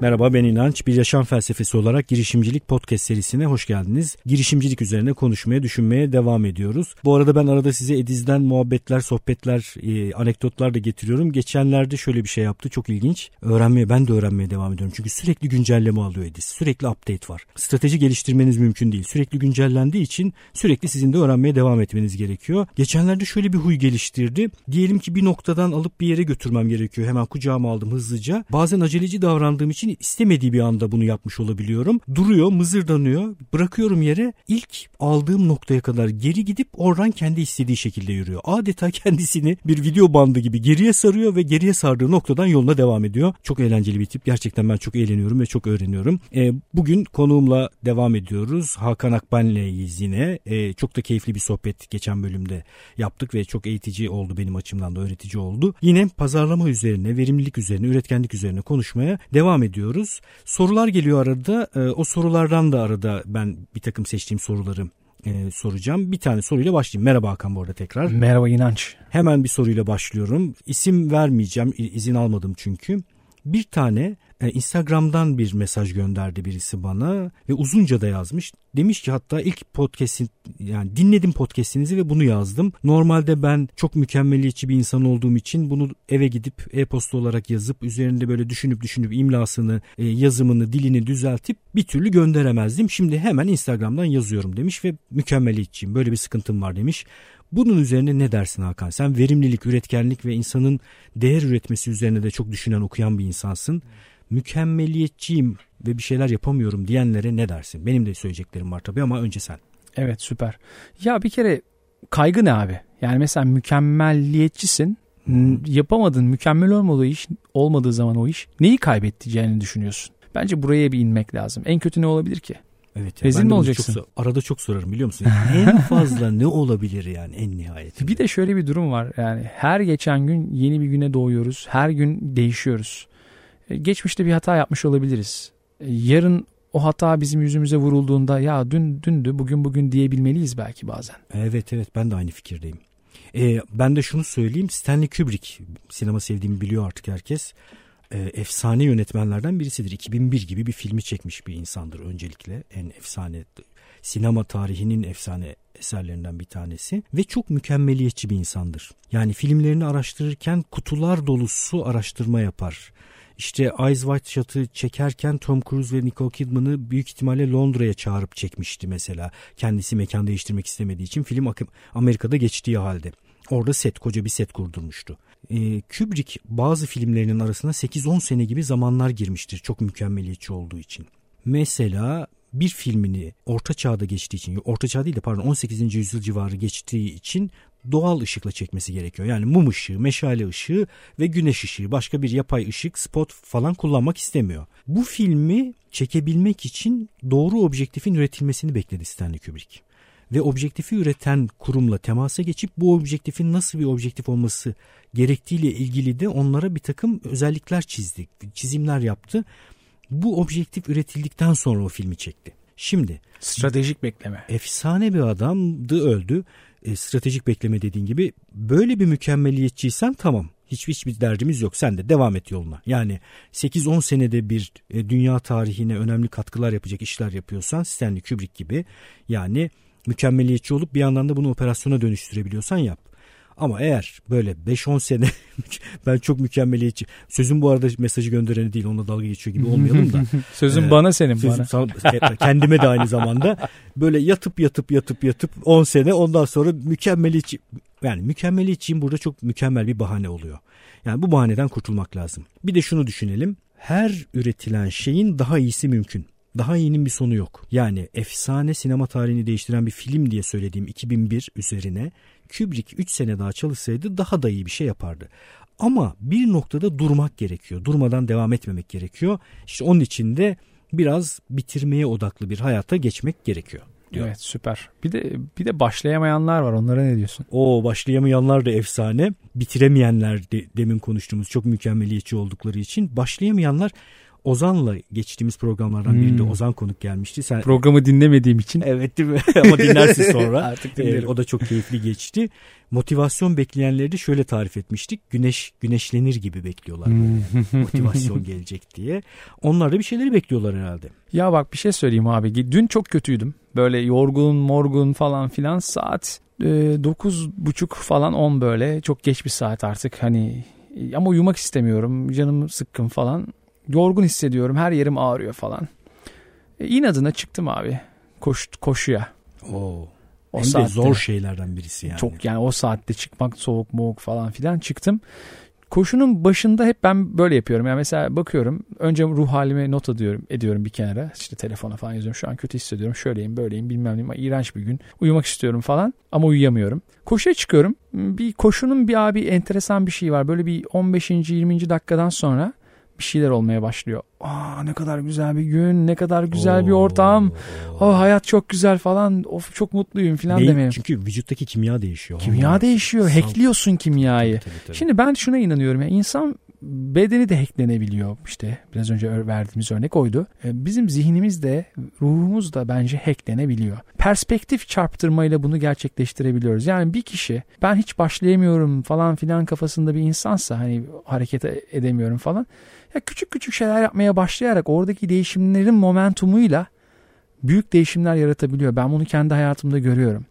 Merhaba ben İnanç. Bir yaşam felsefesi olarak girişimcilik podcast serisine hoş geldiniz. Girişimcilik üzerine konuşmaya, düşünmeye devam ediyoruz. Bu arada ben arada size Ediz'den muhabbetler, sohbetler, e, anekdotlar da getiriyorum. Geçenlerde şöyle bir şey yaptı. Çok ilginç. Öğrenmeye, ben de öğrenmeye devam ediyorum. Çünkü sürekli güncelleme alıyor Ediz. Sürekli update var. Strateji geliştirmeniz mümkün değil. Sürekli güncellendiği için sürekli sizin de öğrenmeye devam etmeniz gerekiyor. Geçenlerde şöyle bir huy geliştirdi. Diyelim ki bir noktadan alıp bir yere götürmem gerekiyor. Hemen kucağıma aldım hızlıca. Bazen aceleci davrandığım için istemediği bir anda bunu yapmış olabiliyorum. Duruyor, mızırdanıyor. Bırakıyorum yere. İlk aldığım noktaya kadar geri gidip oradan kendi istediği şekilde yürüyor. Adeta kendisini bir video bandı gibi geriye sarıyor ve geriye sardığı noktadan yoluna devam ediyor. Çok eğlenceli bir tip. Gerçekten ben çok eğleniyorum ve çok öğreniyorum. E, bugün konuğumla devam ediyoruz. Hakan Akben'leyiz yine. E, çok da keyifli bir sohbet geçen bölümde yaptık ve çok eğitici oldu benim açımdan da öğretici oldu. Yine pazarlama üzerine, verimlilik üzerine, üretkenlik üzerine konuşmaya devam ediyoruz. Sorular geliyor arada. E, o sorulardan da arada ben bir takım seçtiğim soruları e, soracağım. Bir tane soruyla başlayayım. Merhaba Hakan bu arada tekrar. Merhaba İnanç. Hemen bir soruyla başlıyorum. İsim vermeyeceğim. izin almadım çünkü. Bir tane Instagram'dan bir mesaj gönderdi birisi bana ve uzunca da yazmış. Demiş ki hatta ilk podcast'in yani dinledim podcast'inizi ve bunu yazdım. Normalde ben çok mükemmeliyetçi bir insan olduğum için bunu eve gidip e-posta olarak yazıp üzerinde böyle düşünüp düşünüp imlasını, e, yazımını, dilini düzeltip bir türlü gönderemezdim. Şimdi hemen Instagram'dan yazıyorum demiş ve mükemmeliyetçiyim. Böyle bir sıkıntım var demiş. Bunun üzerine ne dersin Hakan? Sen verimlilik, üretkenlik ve insanın değer üretmesi üzerine de çok düşünen, okuyan bir insansın. Mükemmeliyetçiyim ve bir şeyler yapamıyorum diyenlere ne dersin? Benim de söyleyeceklerim var tabii ama önce sen. Evet süper. Ya bir kere kaygı ne abi? Yani mesela mükemmelliyetçisin. Yapamadın, mükemmel olmadığı iş olmadığı zaman o iş neyi kaybedeceğini düşünüyorsun. Bence buraya bir inmek lazım. En kötü ne olabilir ki? Evet. Ya, Rezil mi olacaksın? Çok, arada çok sorarım biliyor musun? Yani en fazla ne olabilir yani en nihayetinde? Bir de şöyle bir durum var. Yani her geçen gün yeni bir güne doğuyoruz. Her gün değişiyoruz. E, geçmişte bir hata yapmış olabiliriz. E, yarın o hata bizim yüzümüze vurulduğunda ya dün dündü bugün bugün diyebilmeliyiz belki bazen. Evet evet ben de aynı fikirdeyim. Ee, ben de şunu söyleyeyim Stanley Kubrick sinema sevdiğimi biliyor artık herkes e, efsane yönetmenlerden birisidir. 2001 gibi bir filmi çekmiş bir insandır öncelikle. En efsane sinema tarihinin efsane eserlerinden bir tanesi ve çok mükemmeliyetçi bir insandır. Yani filmlerini araştırırken kutular dolusu araştırma yapar. İşte Eyes Wide Shut'ı çekerken Tom Cruise ve Nicole Kidman'ı büyük ihtimalle Londra'ya çağırıp çekmişti mesela. Kendisi mekan değiştirmek istemediği için film Amerika'da geçtiği halde. Orada set, koca bir set kurdurmuştu. Ee, Kubrick bazı filmlerinin arasına 8-10 sene gibi zamanlar girmiştir çok mükemmeliyetçi olduğu için. Mesela bir filmini orta çağda geçtiği için, orta çağ değil de pardon 18. yüzyıl civarı geçtiği için doğal ışıkla çekmesi gerekiyor. Yani mum ışığı, meşale ışığı ve güneş ışığı başka bir yapay ışık, spot falan kullanmak istemiyor. Bu filmi çekebilmek için doğru objektifin üretilmesini bekledi Stanley Kubrick ve objektifi üreten kurumla temasa geçip bu objektifin nasıl bir objektif olması gerektiğiyle ilgili de onlara bir takım özellikler çizdi, çizimler yaptı. Bu objektif üretildikten sonra o filmi çekti. Şimdi stratejik bekleme. Efsane bir adamdı öldü. E, stratejik bekleme dediğin gibi böyle bir mükemmeliyetçiysen tamam. Hiç hiçbir derdimiz yok. Sen de devam et yoluna. Yani 8-10 senede bir e, dünya tarihine önemli katkılar yapacak işler yapıyorsan Stanley Kubrick gibi yani mükemmeliyetçi olup bir yandan da bunu operasyona dönüştürebiliyorsan yap. Ama eğer böyle 5-10 sene ben çok mükemmeliyetçi sözüm bu arada mesajı göndereni değil onunla dalga geçiyor gibi olmayalım da. sözüm ee, bana senin sözüm, bana. kendime de aynı zamanda böyle yatıp yatıp yatıp yatıp 10 sene ondan sonra mükemmeliyetçi yani mükemmeliyetçiyim burada çok mükemmel bir bahane oluyor. Yani bu bahaneden kurtulmak lazım. Bir de şunu düşünelim. Her üretilen şeyin daha iyisi mümkün. Daha iyinin bir sonu yok. Yani efsane sinema tarihini değiştiren bir film diye söylediğim 2001 üzerine Kubrick 3 sene daha çalışsaydı daha da iyi bir şey yapardı. Ama bir noktada durmak gerekiyor. Durmadan devam etmemek gerekiyor. İşte onun için de biraz bitirmeye odaklı bir hayata geçmek gerekiyor. Diyor. Evet süper. Bir de bir de başlayamayanlar var. Onlara ne diyorsun? O başlayamayanlar da efsane. Bitiremeyenler de, demin konuştuğumuz çok mükemmeliyetçi oldukları için başlayamayanlar Ozan'la geçtiğimiz programlardan hmm. birinde Ozan konuk gelmişti. Sen Programı dinlemediğim için. Evet değil mi? Ama dinlersin sonra. Artık dinlerim. Ee, o da çok keyifli geçti. Motivasyon bekleyenleri de şöyle tarif etmiştik. Güneş güneşlenir gibi bekliyorlar. Hmm. Motivasyon gelecek diye. Onlar da bir şeyleri bekliyorlar herhalde. Ya bak bir şey söyleyeyim abi. Dün çok kötüydüm. Böyle yorgun, morgun falan filan saat e, dokuz buçuk falan on böyle. Çok geç bir saat artık hani ama uyumak istemiyorum. Canım sıkkın falan. Yorgun hissediyorum. Her yerim ağrıyor falan. E, inadına çıktım abi. Koş, koşuya. Oo. O Hem saatte, de zor şeylerden birisi yani. Çok yani o saatte çıkmak soğuk moğuk falan filan çıktım. Koşunun başında hep ben böyle yapıyorum. Yani mesela bakıyorum önce ruh halime not ediyorum, ediyorum bir kenara. İşte telefona falan yazıyorum. Şu an kötü hissediyorum. Şöyleyim böyleyim bilmem ne. İğrenç bir gün. Uyumak istiyorum falan ama uyuyamıyorum. Koşuya çıkıyorum. Bir koşunun bir abi enteresan bir şey var. Böyle bir 15. 20. dakikadan sonra bir şeyler olmaya başlıyor. Aa ne kadar güzel bir gün, ne kadar güzel Oo. bir ortam. Oh hayat çok güzel falan. Of çok mutluyum falan demeye. Çünkü vücuttaki kimya değişiyor. Kimya Onlar. değişiyor. Hackliyorsun kimyayı. Tabii, tabii, tabii. Şimdi ben şuna inanıyorum. Yani insan bedeni de hacklenebiliyor. İşte biraz önce verdiğimiz örnek oydu. E, bizim zihnimiz de ruhumuz da bence hacklenebiliyor. Perspektif çarptırmayla bunu gerçekleştirebiliyoruz. Yani bir kişi ben hiç başlayamıyorum falan filan kafasında bir insansa hani hareket edemiyorum falan ya küçük küçük şeyler yapmaya başlayarak oradaki değişimlerin momentumuyla büyük değişimler yaratabiliyor. Ben bunu kendi hayatımda görüyorum.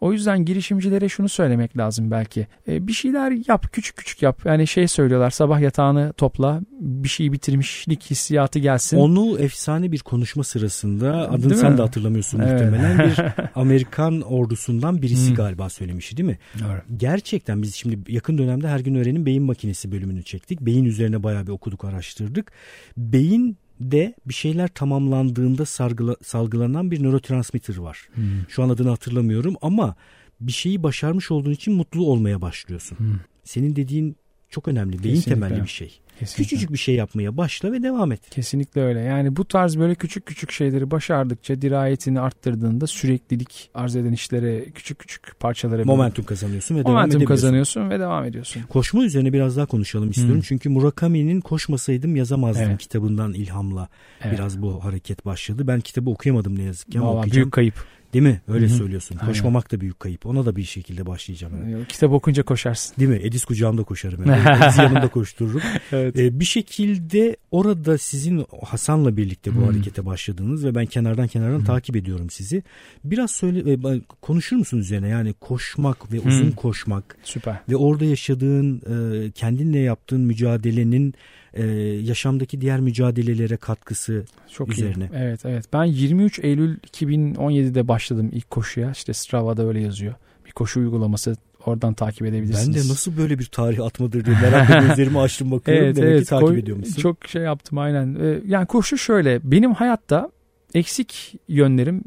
O yüzden girişimcilere şunu söylemek lazım belki. E, bir şeyler yap, küçük küçük yap. Yani şey söylüyorlar sabah yatağını topla, bir şeyi bitirmişlik hissiyatı gelsin. Onu efsane bir konuşma sırasında adını değil sen mi? de hatırlamıyorsun evet. muhtemelen bir Amerikan ordusundan birisi hmm. galiba söylemişti değil mi? Doğru. Gerçekten biz şimdi yakın dönemde her gün öğrenin beyin makinesi bölümünü çektik. Beyin üzerine bayağı bir okuduk, araştırdık. Beyin de bir şeyler tamamlandığında sargıla, salgılanan bir nörotransmitter var. Hmm. Şu an adını hatırlamıyorum ama bir şeyi başarmış olduğun için mutlu olmaya başlıyorsun. Hmm. Senin dediğin çok önemli. Beyin Kesinlikle. temelli bir şey. Kesinlikle. Küçücük bir şey yapmaya başla ve devam et. Kesinlikle öyle. Yani bu tarz böyle küçük küçük şeyleri başardıkça dirayetini arttırdığında süreklilik arz eden işlere küçük küçük parçalara momentum kazanıyorsun ve momentum devam kazanıyorsun ve devam ediyorsun. Koşma üzerine biraz daha konuşalım istiyorum. Hmm. Çünkü Murakami'nin Koşmasaydım yazamazdım evet. kitabından ilhamla evet. biraz bu hareket başladı. Ben kitabı okuyamadım ne yazık ki ama Vallahi okuyacağım. Büyük kayıp. Değil mi? Öyle Hı-hı. söylüyorsun. Aynen. Koşmamak da büyük kayıp. Ona da bir şekilde başlayacağım. Yani. Kitap okunca koşarsın. Değil mi? Edis kucağımda koşarım. Yani. Edis yanımda koştururum. evet. ee, bir şekilde orada sizin Hasan'la birlikte bu hmm. harekete başladınız ve ben kenardan kenardan hmm. takip ediyorum sizi. Biraz söyle e, konuşur musun üzerine? Yani koşmak ve hmm. uzun koşmak. Süper. Ve orada yaşadığın e, kendinle yaptığın mücadelenin e, yaşamdaki diğer mücadelelere katkısı Çok üzerine. Iyi. Evet evet. Ben 23 Eylül 2017'de başladım ilk koşuya. İşte Strava'da öyle yazıyor. Bir koşu uygulaması oradan takip edebilirsiniz. Ben de nasıl böyle bir tarih atmadır diye merakla gözlerimi açtım bakıyorum. evet, Demek evet, ki takip ediyor musun? Çok şey yaptım aynen. Ee, yani koşu şöyle. Benim hayatta eksik yönlerim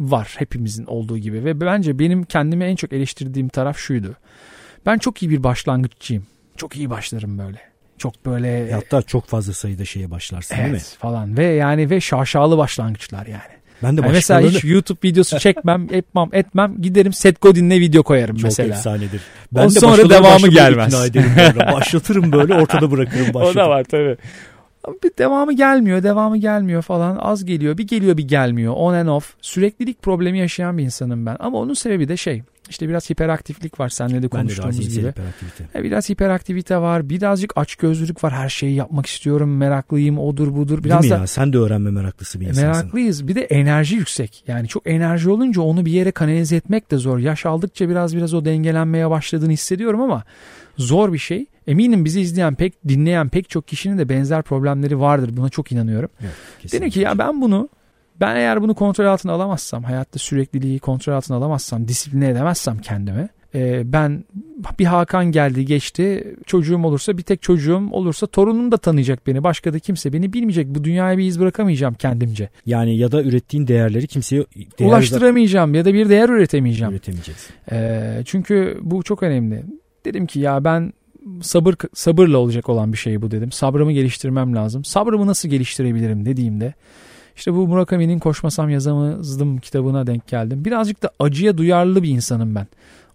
var hepimizin olduğu gibi ve bence benim kendimi en çok eleştirdiğim taraf şuydu. Ben çok iyi bir başlangıççıyım. Çok iyi başlarım böyle. Çok böyle hatta çok fazla sayıda şeye başlarsın evet, değil mi? falan ve yani ve şaşalı başlangıçlar yani. Ben de yani mesela hiç YouTube videosu çekmem, etmem, etmem. Giderim Seth Godin'le video koyarım Çok mesela. Çok efsanedir. Ben o de sonra devamı gelmez. Başlatırım böyle ortada bırakırım. Başlatırım. O da var tabii. Bir devamı gelmiyor, devamı gelmiyor falan. Az geliyor, bir geliyor bir gelmiyor. On and off. Süreklilik problemi yaşayan bir insanım ben. Ama onun sebebi de şey. İşte biraz hiperaktiflik var seninle de konuştuğumuz gibi. Hiperaktivite. E, biraz hiperaktivite var. Birazcık açgözlülük var. Her şeyi yapmak istiyorum. Meraklıyım. Odur budur. Biraz Değil mi da, ya? Sen de öğrenme meraklısı bir insansın. Meraklıyız. Bir de enerji yüksek. Yani çok enerji olunca onu bir yere kanalize etmek de zor. Yaş aldıkça biraz biraz o dengelenmeye başladığını hissediyorum ama zor bir şey. Eminim bizi izleyen pek dinleyen pek çok kişinin de benzer problemleri vardır. Buna çok inanıyorum. Evet, Dedim ki ya ben bunu ben eğer bunu kontrol altına alamazsam, hayatta sürekliliği kontrol altına alamazsam, disipline edemezsem kendimi, e, ben bir Hakan geldi geçti çocuğum olursa bir tek çocuğum olursa torunum da tanıyacak beni başka da kimse beni bilmeyecek bu dünyaya bir iz bırakamayacağım kendimce. Yani ya da ürettiğin değerleri kimseye değer ulaştıramayacağım ya da bir değer üretemeyeceğim. Üretemeyeceksin. E, çünkü bu çok önemli. Dedim ki ya ben sabır sabırla olacak olan bir şey bu dedim. Sabrımı geliştirmem lazım. Sabrımı nasıl geliştirebilirim dediğimde işte bu Murakami'nin Koşmasam Yazamazdım kitabına denk geldim. Birazcık da acıya duyarlı bir insanım ben.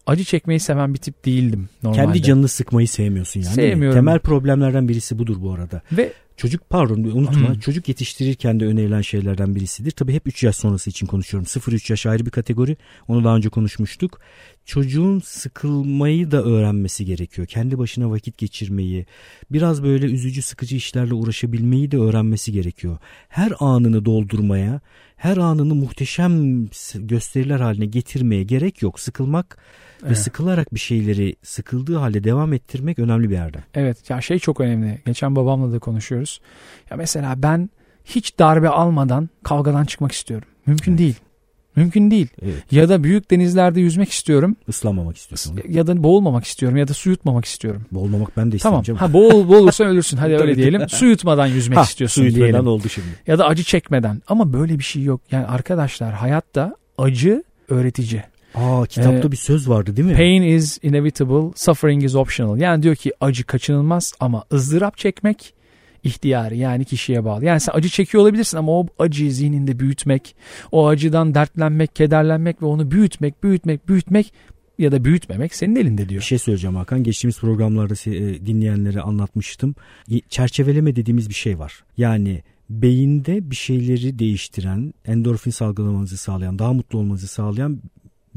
Acı çekmeyi seven bir tip değildim normalde. Kendi canını sıkmayı sevmiyorsun yani. Sevmiyorum. Temel problemlerden birisi budur bu arada. Ve Çocuk pardon unutma Hmm. çocuk yetiştirirken de önerilen şeylerden birisidir. Tabii hep 3 yaş sonrası için konuşuyorum. 0-3 yaş ayrı bir kategori. Onu daha önce konuşmuştuk. Çocuğun sıkılmayı da öğrenmesi gerekiyor. Kendi başına vakit geçirmeyi, biraz böyle üzücü sıkıcı işlerle uğraşabilmeyi de öğrenmesi gerekiyor. Her anını doldurmaya, her anını muhteşem gösteriler haline getirmeye gerek yok. Sıkılmak ve Evet. sıkılarak bir şeyleri sıkıldığı halde devam ettirmek önemli bir yerde. Evet ya şey çok önemli. Geçen babamla da konuşuyoruz. Ya mesela ben hiç darbe almadan kavgadan çıkmak istiyorum. Mümkün Evet. değil. Mümkün değil. Evet. Ya da büyük denizlerde yüzmek istiyorum. Islanmamak istiyorsun. Ya da boğulmamak istiyorum ya da su yutmamak istiyorum. Boğulmamak ben de Tamam. isteyeceğim. Ha boğul boğulursan ölürsün. Hadi öyle diyelim. Su yutmadan yüzmek Ha, istiyorsun su yutmadan diyelim. oldu şimdi. Ya da acı çekmeden. Ama böyle bir şey yok. Yani arkadaşlar hayatta acı öğretici. Aa kitapta Ee, bir söz vardı değil mi? Pain is inevitable, suffering is optional. Yani diyor ki acı kaçınılmaz ama ızdırap çekmek ihtiyari yani kişiye bağlı. Yani sen acı çekiyor olabilirsin ama o acıyı zihninde büyütmek, o acıdan dertlenmek, kederlenmek ve onu büyütmek, büyütmek, büyütmek ya da büyütmemek senin elinde Bir diyor. şey söyleyeceğim Hakan. Geçtiğimiz programlarda e, dinleyenlere anlatmıştım. Çerçeveleme dediğimiz bir şey var. Yani beyinde bir şeyleri değiştiren, endorfin salgılamanızı sağlayan, daha mutlu olmanızı sağlayan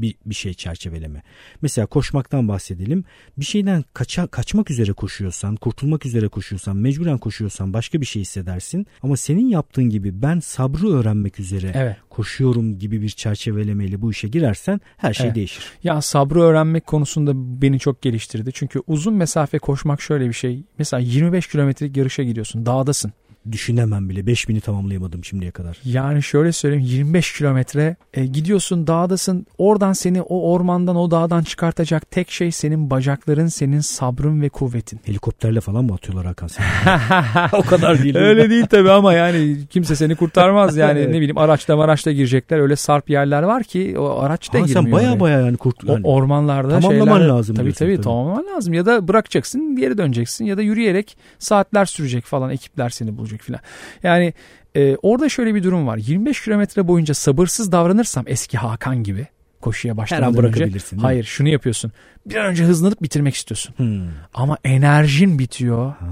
bir, bir şey çerçeveleme. Mesela koşmaktan bahsedelim. Bir şeyden kaça, kaçmak üzere koşuyorsan, kurtulmak üzere koşuyorsan, mecburen koşuyorsan başka bir şey hissedersin. Ama senin yaptığın gibi ben sabrı öğrenmek üzere Evet. koşuyorum gibi bir çerçevelemeyle bu işe girersen her şey Evet. değişir. Ya sabrı öğrenmek konusunda beni çok geliştirdi. Çünkü uzun mesafe koşmak şöyle bir şey. Mesela 25 kilometrelik yarışa gidiyorsun. Dağdasın. Düşünemem bile 5000'i tamamlayamadım şimdiye kadar. Yani şöyle söyleyeyim 25 kilometre e, gidiyorsun dağdasın oradan seni o ormandan o dağdan çıkartacak tek şey senin bacakların senin sabrın ve kuvvetin. Helikopterle falan mı atıyorlar Hakan seni? o kadar değil. Öyle değil tabii ama yani kimse seni kurtarmaz yani Evet. ne bileyim araçla araçla girecekler öyle sarp yerler var ki o araç da Ha, girmiyor. sen baya baya yani kurt... O yani ormanlarda Tamamlaman şeyler, lazım Tabii diyorsun, tabii, tabii. tamamlaman lazım. Ya da bırakacaksın geri döneceksin ya da yürüyerek saatler sürecek falan ekipler seni bulacak filan. Yani e, orada şöyle bir durum var. 25 kilometre boyunca sabırsız davranırsam eski Hakan gibi koşuya her an başlamadan önce. bırakabilirsin. mi? Hayır şunu yapıyorsun. Bir an önce hızlanıp bitirmek istiyorsun. Hmm. Ama enerjin bitiyor. Ha.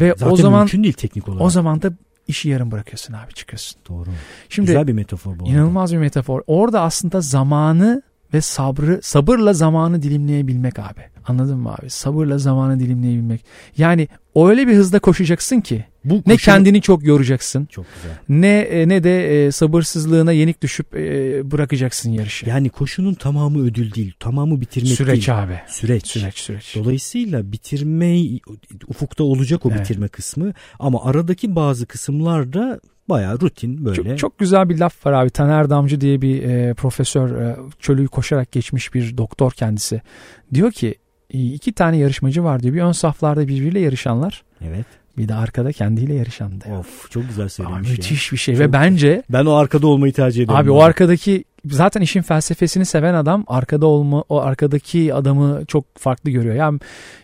Ve Zaten o zaman mümkün değil teknik olarak. o zaman da işi yarım bırakıyorsun abi çıkıyorsun. Doğru. Şimdi Güzel bir metafor bu. arada. İnanılmaz bir metafor. Orada aslında zamanı ve sabrı, sabırla zamanı dilimleyebilmek abi. Anladın mı abi? Sabırla zamanı dilimleyebilmek. Yani öyle bir hızda koşacaksın ki Bu ne koşu- kendini çok yoracaksın Çok güzel. ne e, ne de e, sabırsızlığına yenik düşüp e, bırakacaksın yarışı. Yani koşunun tamamı ödül değil. Tamamı bitirmek süreç değil. abi. Süreç. Süreç süreç. Dolayısıyla bitirme ufukta olacak o Evet. bitirme kısmı ama aradaki bazı kısımlarda bayağı rutin böyle. Çok, çok güzel bir laf var abi. Taner Damcı diye bir e, profesör e, çölü koşarak geçmiş bir doktor kendisi. Diyor ki iki tane yarışmacı var diyor. Bir ön saflarda birbiriyle yarışanlar. Evet. Bir de arkada kendiyle yarışan diyor. Of çok güzel Aa, söylemiş ya. müthiş bir şey Çok ve bence Ben o arkada olmayı tercih ederim. abi o arkadaki zaten işin felsefesini seven adam arkada olma o arkadaki adamı çok farklı görüyor. Yani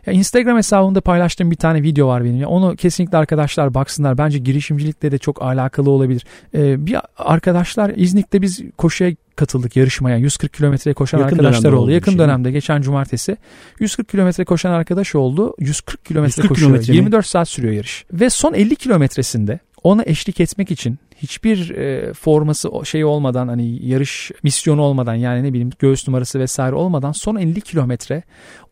ya Instagram hesabımda paylaştığım bir tane video var benim. Ya onu kesinlikle arkadaşlar baksınlar. Bence girişimcilikle de çok alakalı olabilir. Ee, bir arkadaşlar İznik'te biz koşuya katıldık yarışmaya. 140 kilometre koşan Yakın arkadaşlar oldu. Yakın şey. dönemde geçen cumartesi 140 kilometre koşan arkadaş oldu. 140 kilometre 140 koşuyor. kilometre mi? 24 saat sürüyor yarış. Ve son 50 kilometresinde ona eşlik etmek için hiçbir e, forması şey olmadan hani yarış misyonu olmadan yani ne bileyim göğüs numarası vesaire olmadan son 50 kilometre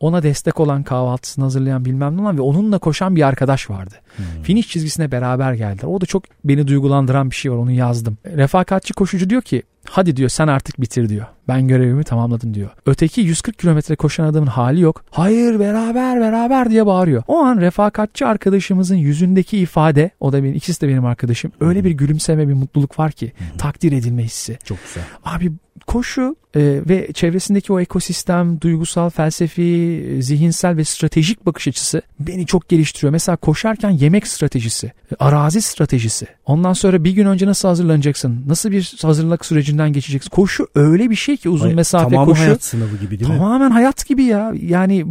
ona destek olan kahvaltısını hazırlayan bilmem ne olan ve onunla koşan bir arkadaş vardı. Hmm. Finish çizgisine beraber geldiler. O da çok beni duygulandıran bir şey var onu yazdım. Refakatçi koşucu diyor ki hadi diyor sen artık bitir diyor. Ben görevimi tamamladım diyor. Öteki 140 kilometre koşan adamın hali yok. Hayır beraber beraber diye bağırıyor. O an refakatçi arkadaşımızın yüzündeki ifade o da benim ikisi de benim arkadaşım. Öyle bir gülümseme bir mutluluk var ki takdir edilme hissi. Çok güzel. Abi koşu e, ve çevresindeki o ekosistem, duygusal, felsefi, e, zihinsel ve stratejik bakış açısı beni çok geliştiriyor. Mesela koşarken yemek stratejisi, e, arazi stratejisi. Ondan sonra bir gün önce nasıl hazırlanacaksın? Nasıl bir hazırlık sürecinden geçeceksin? Koşu öyle bir şey ki uzun Ay- mesafe tamamı koşu. hayat sınavı gibi değil mi? Tamamen hayat gibi ya. Yani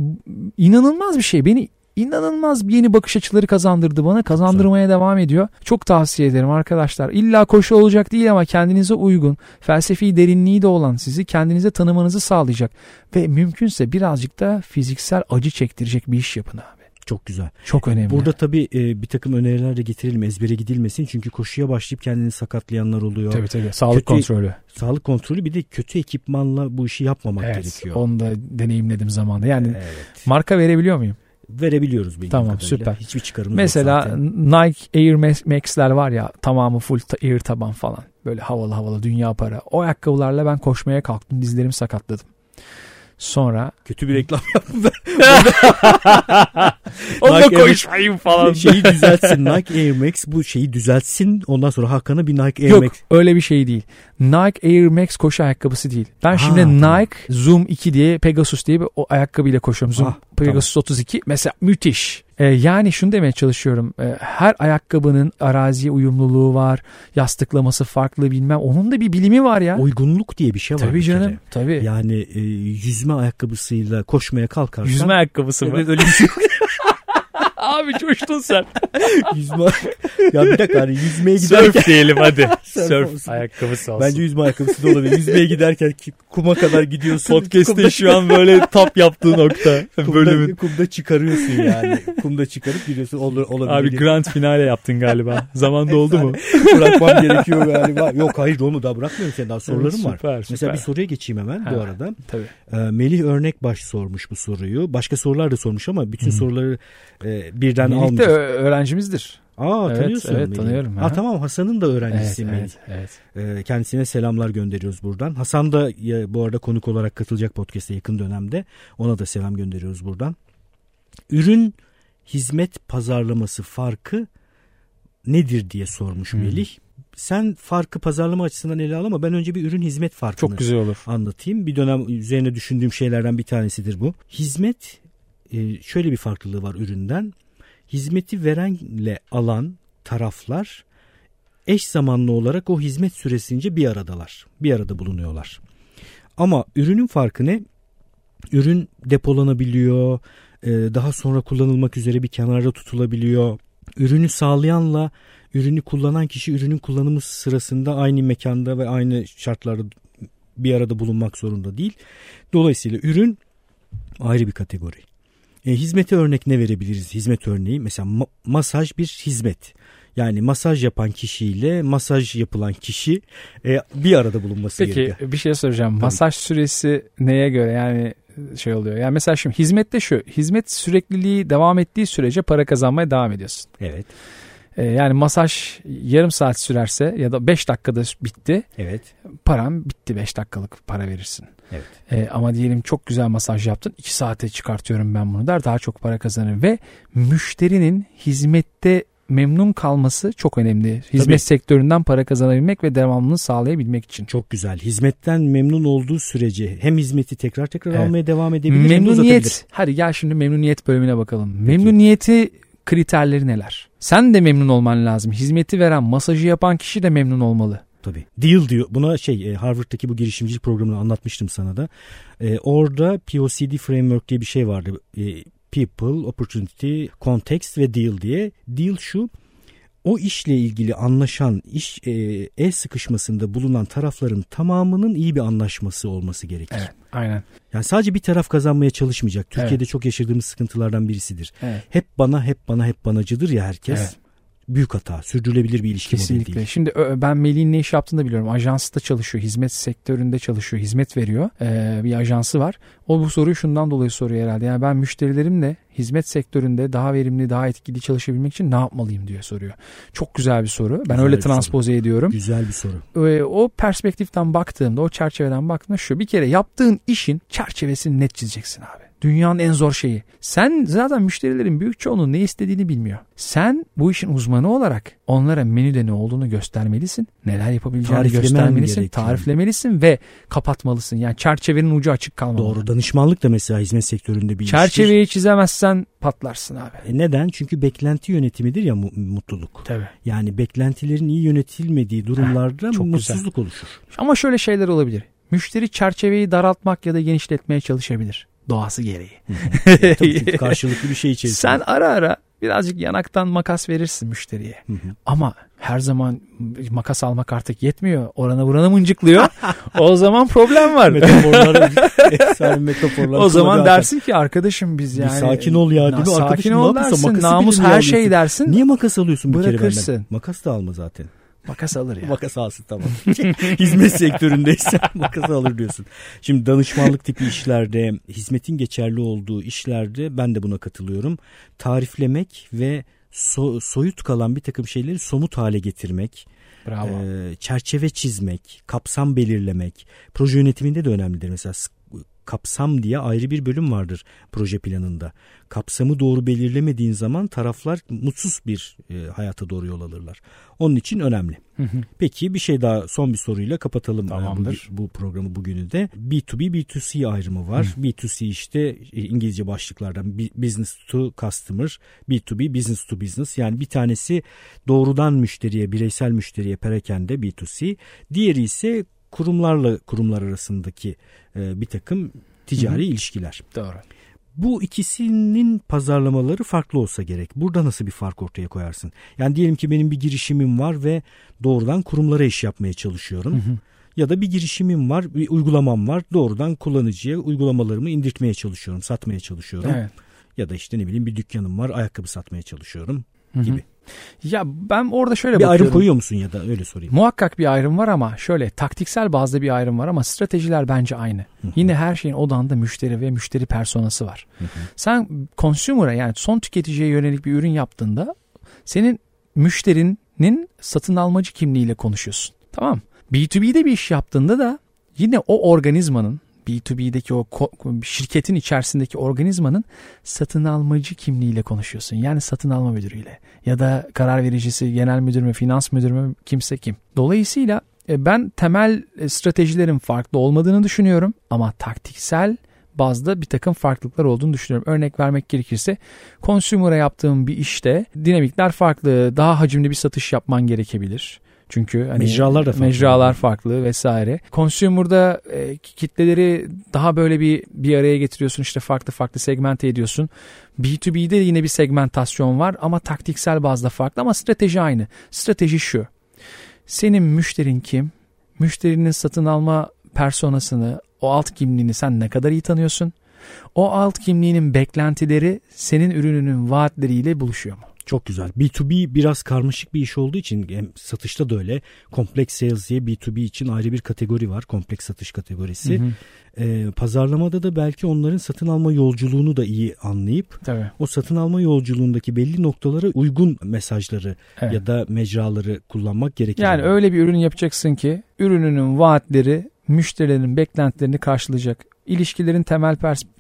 inanılmaz bir şey. Beni inanılmaz yeni bakış açıları kazandırdı bana. Kazandırmaya devam ediyor. Çok tavsiye ederim arkadaşlar. İlla koşu olacak değil ama kendinize uygun, felsefi derinliği de olan sizi kendinize tanımanızı sağlayacak ve mümkünse birazcık da fiziksel acı çektirecek bir iş yapın abi. Çok güzel. Çok önemli. Burada tabii e, bir takım öneriler de getirelim ezbere gidilmesin. Çünkü koşuya başlayıp kendini sakatlayanlar oluyor. Tabii tabii. Sağlık Kötü- kontrolü. Sağlık kontrolü bir de kötü ekipmanla bu işi yapmamak Evet. gerekiyor. Onu da deneyimledim zamanında. Yani Evet. marka verebiliyor muyum? Verebiliyoruz bildiğim Tamam, kadarıyla. süper. Hiçbir çıkarımız Mesela yok zaten. Nike Air Max- Max'ler var ya tamamı full Air taban falan. Böyle havalı havalı dünya para. O ayakkabılarla ben koşmaya kalktım. Dizlerimi sakatladım. Sonra Kötü bir reklam yaptım. onunla Nike Air- koşmayayım falan. şeyi düzeltsin. Nike Air Max bu şeyi düzeltsin. Ondan sonra Hakan'a bir Nike Air Yok Max. öyle bir şey değil. Nike Air Max koşu ayakkabısı değil. Ben Ha, şimdi tamam. Nike Zoom 2 diye Pegasus diye bir o ayakkabıyla koşuyorum. Zoom Ah, Pegasus 32 mesela müthiş. Ee, yani şunu demeye çalışıyorum. Ee, her ayakkabının araziye uyumluluğu var. Yastıklaması farklı bilmem. Onun da bir bilimi var ya. Uygunluk diye bir şey var. Tabii canım. kere. Tabii. Yani e, yüzme ayakkabısıyla koşmaya kalkarsan. Yüzme ayakkabısı mı? Öyle bir şey. Abi coştun sen. yüzme ya bir dakika hani yüzmeye giderken Surf diyelim hadi. Surf olsun. ayakkabısı olsun. bence yüzme ayakkabısı da olabilir. Yüzmeye giderken kuma kadar gidiyorsun. Podcast'te şu an böyle tap yaptığı nokta. kumda, Bölümün. kumda çıkarıyorsun yani. kumda çıkarıp gidiyorsun. Olur, olabilir. Abi grand finale yaptın galiba. Zaman doldu mu? Bırakmam gerekiyor galiba. Yok hayır onu daha bırakmıyorum senin daha sorularım var. Süper, Mesela süper. bir soruya geçeyim hemen bu Ha. arada. Tabii. Ee, Melih Örnek baş sormuş bu soruyu. Başka sorular da sormuş ama bütün Hı. soruları e, birden Melih de almayacağız. ö- öğrencimizdir. Aa Evet, tanıyorsun evet, Melih'i. tanıyorum, Aa, ha. tamam Hasan'ın da öğrencisi Evet, Melih. evet, evet. Ee, kendisine selamlar gönderiyoruz buradan. Hasan da bu arada konuk olarak katılacak podcast'e yakın dönemde. Ona da selam gönderiyoruz buradan. Ürün hizmet pazarlaması farkı nedir diye sormuş Hmm. Melih. Sen farkı pazarlama açısından ele al ama ben önce bir ürün hizmet farkını Çok güzel olur. anlatayım. Bir dönem üzerine düşündüğüm şeylerden bir tanesidir bu. Hizmet e, şöyle bir farklılığı var üründen. Hizmeti verenle alan taraflar eş zamanlı olarak o hizmet süresince bir aradalar. Bir arada bulunuyorlar. Ama ürünün farkı ne? Ürün depolanabiliyor, e, daha sonra kullanılmak üzere bir kenarda tutulabiliyor. Ürünü sağlayanla ürünü kullanan kişi ürünün kullanımı sırasında aynı mekanda ve aynı şartlarda bir arada bulunmak zorunda değil. Dolayısıyla ürün ayrı bir kategori. E, hizmete örnek ne verebiliriz? Hizmet örneği mesela ma- masaj bir hizmet. Yani masaj yapan kişiyle masaj yapılan kişi e, bir arada bulunması Peki gerekiyor. bir şey soracağım. Masaj süresi neye göre yani şey oluyor? Yani mesela şimdi hizmette şu. Hizmet sürekliliği devam ettiği sürece para kazanmaya devam ediyorsun. Evet, Ee, yani masaj yarım saat sürerse ya da 5 dakikada bitti. evet, Param bitti 5 dakikalık para verirsin. evet. Ee, ama diyelim çok güzel masaj yaptın. 2 saate çıkartıyorum ben bunu der. Daha çok para kazanır ve müşterinin hizmette memnun kalması çok önemli. Hizmet Tabii. sektöründen para kazanabilmek ve devamlılığını sağlayabilmek için. Çok güzel. Hizmetten memnun olduğu sürece hem hizmeti tekrar tekrar Evet. almaya devam edebilir hem de. Memnuniyet. Hadi gel şimdi memnuniyet bölümüne bakalım. Memnuniyeti kriterleri neler? Sen de memnun olman lazım. Hizmeti veren, masajı yapan kişi de memnun olmalı. Tabii. Deal diyor. Buna şey e, Harvard'daki bu girişimcilik programını anlatmıştım sana da. E, orada POCD framework diye bir şey vardı. E, People, Opportunity, Context ve Deal diye. Deal şu. O işle ilgili anlaşan, iş e, el sıkışmasında bulunan tarafların tamamının iyi bir anlaşması olması gerekir. Evet, aynen. Yani sadece bir taraf kazanmaya çalışmayacak. Türkiye'de çok yaşadığımız sıkıntılardan birisidir. Evet. Hep bana, hep bana, hep banacıdır ya herkes. Evet. Büyük hata. Sürdürülebilir bir ilişki modeli Kesinlikle. değil. Şimdi ben Melih'in ne iş yaptığını da biliyorum. Ajansta çalışıyor. Hizmet sektöründe çalışıyor. Hizmet veriyor. Ee, bir ajansı var. O bu soruyu şundan dolayı soruyor herhalde. Yani ben müşterilerimle hizmet sektöründe daha verimli, daha etkili çalışabilmek için ne yapmalıyım diye soruyor. Çok güzel bir soru. Ben Güzel öyle bir soru. transpoze ediyorum. Güzel bir soru. Ee, o perspektiften baktığımda, o çerçeveden baktığımda şu. Bir kere yaptığın işin çerçevesini net çizeceksin abi. Dünyanın en zor şeyi. Sen zaten müşterilerin büyük çoğunun ne istediğini bilmiyor. Sen bu işin uzmanı olarak onlara menüde ne olduğunu göstermelisin. Neler yapabileceğini göstermelisin. tariflemelisin ve kapatmalısın. Yani çerçevenin ucu açık kalmalı. Doğru. Danışmanlık da mesela hizmet sektöründe bir iştir. Çerçeveyi çizemezsen patlarsın abi. E Neden? Çünkü beklenti yönetimidir ya mu- mutluluk. Tabii. Yani beklentilerin iyi yönetilmediği durumlarda çok mutsuzluk oluşur. Ama şöyle şeyler olabilir. Müşteri çerçeveyi daraltmak ya da genişletmeye çalışabilir. Doğası gereği. Tabii karşılıklı bir şey içerisinde. Sen ara ara birazcık yanaktan makas verirsin müşteriye. Hı hı. Ama her zaman makas almak artık yetmiyor. Orana burana mıncıklıyor. o zaman problem var. metaforlar, metaforlar. o zaman dersin ki arkadaşım biz yani. Bir sakin ol ya değil mi? Sakin Arkadaşım ol dersin. Makası Namus her şey dersin. Niye makas alıyorsun bir kere Bırakırsın. benden? Makas da alma zaten. Makas alır ya. Makas alsın tamam. Hizmet sektöründeysen makas alır diyorsun. Şimdi danışmanlık tipi işlerde, hizmetin geçerli olduğu işlerde ben de buna katılıyorum. Tariflemek ve so- soyut kalan bir takım şeyleri somut hale getirmek, Bravo. e, çerçeve çizmek, kapsam belirlemek, proje yönetiminde de önemlidir. Mesela kapsam diye ayrı bir bölüm vardır proje planında. Kapsamı doğru belirlemediğin zaman taraflar mutsuz bir e, hayata doğru yol alırlar. Onun için önemli. Hı hı. Peki bir şey daha son bir soruyla kapatalım e, Tamamdır. bu, bu programı bugünü de. B2B, B2C ayrımı var. B2C işte e, İngilizce başlıklardan business to customer, B2B business to business. Yani bir tanesi doğrudan müşteriye, bireysel müşteriye perakende B2C. Diğeri ise kurumlarla kurumlar arasındaki e, bir takım ticari ilişkiler. Doğru. Bu ikisinin pazarlamaları farklı olsa gerek. Burada nasıl bir fark ortaya koyarsın? Yani diyelim ki benim bir girişimim var ve doğrudan kurumlara iş yapmaya çalışıyorum. Ya da bir girişimim var, bir uygulamam var. Doğrudan kullanıcıya uygulamalarımı indirtmeye çalışıyorum, satmaya çalışıyorum. Evet. Ya da işte ne bileyim bir dükkanım var, ayakkabı satmaya çalışıyorum Hı hı. gibi. Ya ben orada şöyle Bir bakıyorum. ayrım koyuyor musun ya da öyle sorayım. Muhakkak bir ayrım var ama şöyle taktiksel bazda bir ayrım var ama stratejiler bence aynı. Yine her şeyin odağında müşteri ve müşteri personası var. Sen consumer'a yani son tüketiciye yönelik bir ürün yaptığında senin müşterinin satın almacı kimliğiyle konuşuyorsun. Tamam. B2B'de bir iş yaptığında da yine o organizmanın B2B'deki o şirketin içerisindeki organizmanın satın almacı kimliğiyle konuşuyorsun. Yani satın alma müdürüyle ya da karar vericisi, genel müdür mü, finans müdürü mü, kimse kim. Dolayısıyla e, ben temel e, stratejilerin farklı olmadığını düşünüyorum ama taktiksel bazda bir takım farklılıklar olduğunu düşünüyorum. Örnek vermek gerekirse consumer'a yaptığım bir işte dinamikler farklı. Daha hacimli bir satış yapman gerekebilir. Çünkü hani Mecralar da farklı. Mecralar farklı vesaire. Consumer'da e, kitleleri daha böyle bir bir araya getiriyorsun. işte farklı farklı segmente ediyorsun. B2B'de yine bir segmentasyon var ama taktiksel bazda farklı ama strateji aynı. Strateji şu. Senin müşterin kim? Müşterinin satın alma personasını, o alt kimliğini sen ne kadar iyi tanıyorsun? O alt kimliğinin beklentileri senin ürününün vaatleriyle buluşuyor mu? Çok güzel. B2B biraz karmaşık bir iş olduğu için hem satışta da öyle. Complex sales diye B2B için ayrı bir kategori var. Kompleks satış kategorisi. Hı hı. Ee, pazarlamada da belki onların satın alma yolculuğunu da iyi anlayıp Tabii. o satın alma yolculuğundaki belli noktalara uygun mesajları Evet. ya da mecraları kullanmak gerekir. Yani öyle bir ürün yapacaksın ki ürününün vaatleri müşterilerin beklentilerini karşılayacak. İlişkilerin temel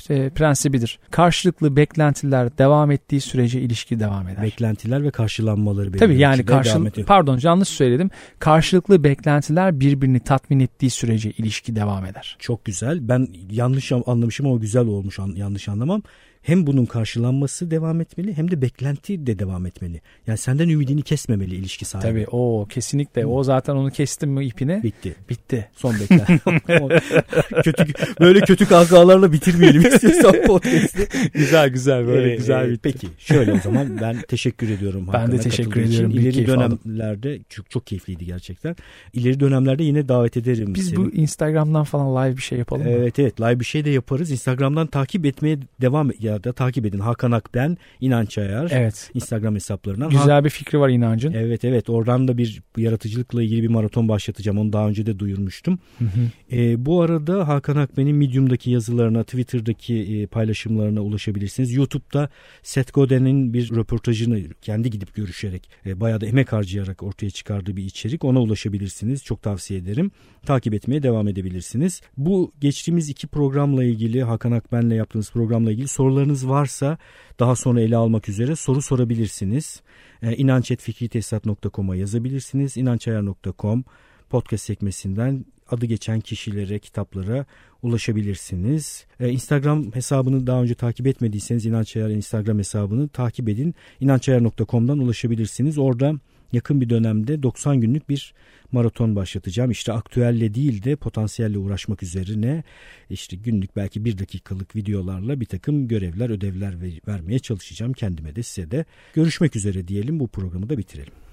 e, prensibidir. Karşılıklı beklentiler devam ettiği sürece ilişki devam eder. beklentiler ve karşılanmaları Tabii yani ölçüde devam karşılık ediyor. pardon yanlış söyledim. Karşılıklı beklentiler birbirini tatmin ettiği sürece ilişki devam eder. Çok güzel. Ben yanlış anlamışım ama güzel olmuş an- yanlış anlamam. Hem bunun karşılanması devam etmeli hem de beklenti de devam etmeli. Yani senden ümidini kesmemeli ilişki sahibi. Tabii o kesinlikle o zaten onu kestim mi ipini Bitti. bitti. Son bekler. kötü böyle kötü kahkahalarla bitirmeyelim istiyorsan podcast'i. güzel güzel böyle Ee, güzel e, bitti. Peki şöyle o zaman ben teşekkür ediyorum. Ben de teşekkür için. ediyorum. Büyük İleri aldım. dönemlerde çok, çok keyifliydi gerçekten. İleri dönemlerde yine davet ederim Biz seni. bu Instagram'dan falan live bir şey yapalım mı? Evet evet live bir şey de yaparız. Instagram'dan takip etmeye devam ya da takip edin. Hakan Akben, İnanç Ayar. Evet. Instagram hesaplarından. Güzel bir fikri var inancın. Evet evet oradan da bir yaratıcılıkla ilgili bir maraton başlatacağım. Onu daha önce de duyurmuştum. Hı hı. E, bu arada Hakan Akben'in Medium'daki yazılarına, Twitter'daki e, paylaşımlarına ulaşabilirsiniz. YouTube'da Seth Godin'in bir röportajını kendi gidip görüşerek, e, bayağı da emek harcayarak ortaya çıkardığı bir içerik. Ona ulaşabilirsiniz. Çok tavsiye ederim. Takip etmeye devam edebilirsiniz. Bu geçtiğimiz iki programla ilgili, Hakan Akben'le yaptığınız programla ilgili sorularınız varsa daha sonra ele almak üzere soru sorabilirsiniz. E, inançetfikritesisat.com'a yazabilirsiniz. inançayar.com podcast sekmesinden adı geçen kişilere, kitaplara ulaşabilirsiniz. Ee, Instagram hesabını daha önce takip etmediyseniz İnanç Ayar'ın Instagram hesabını takip edin. İnançayar.com'dan ulaşabilirsiniz. Orada yakın bir dönemde 90 günlük bir maraton başlatacağım. İşte aktüelle değil de potansiyelle uğraşmak üzerine işte günlük belki bir dakikalık videolarla bir takım görevler, ödevler ver- vermeye çalışacağım kendime de size de. Görüşmek üzere diyelim bu programı da bitirelim.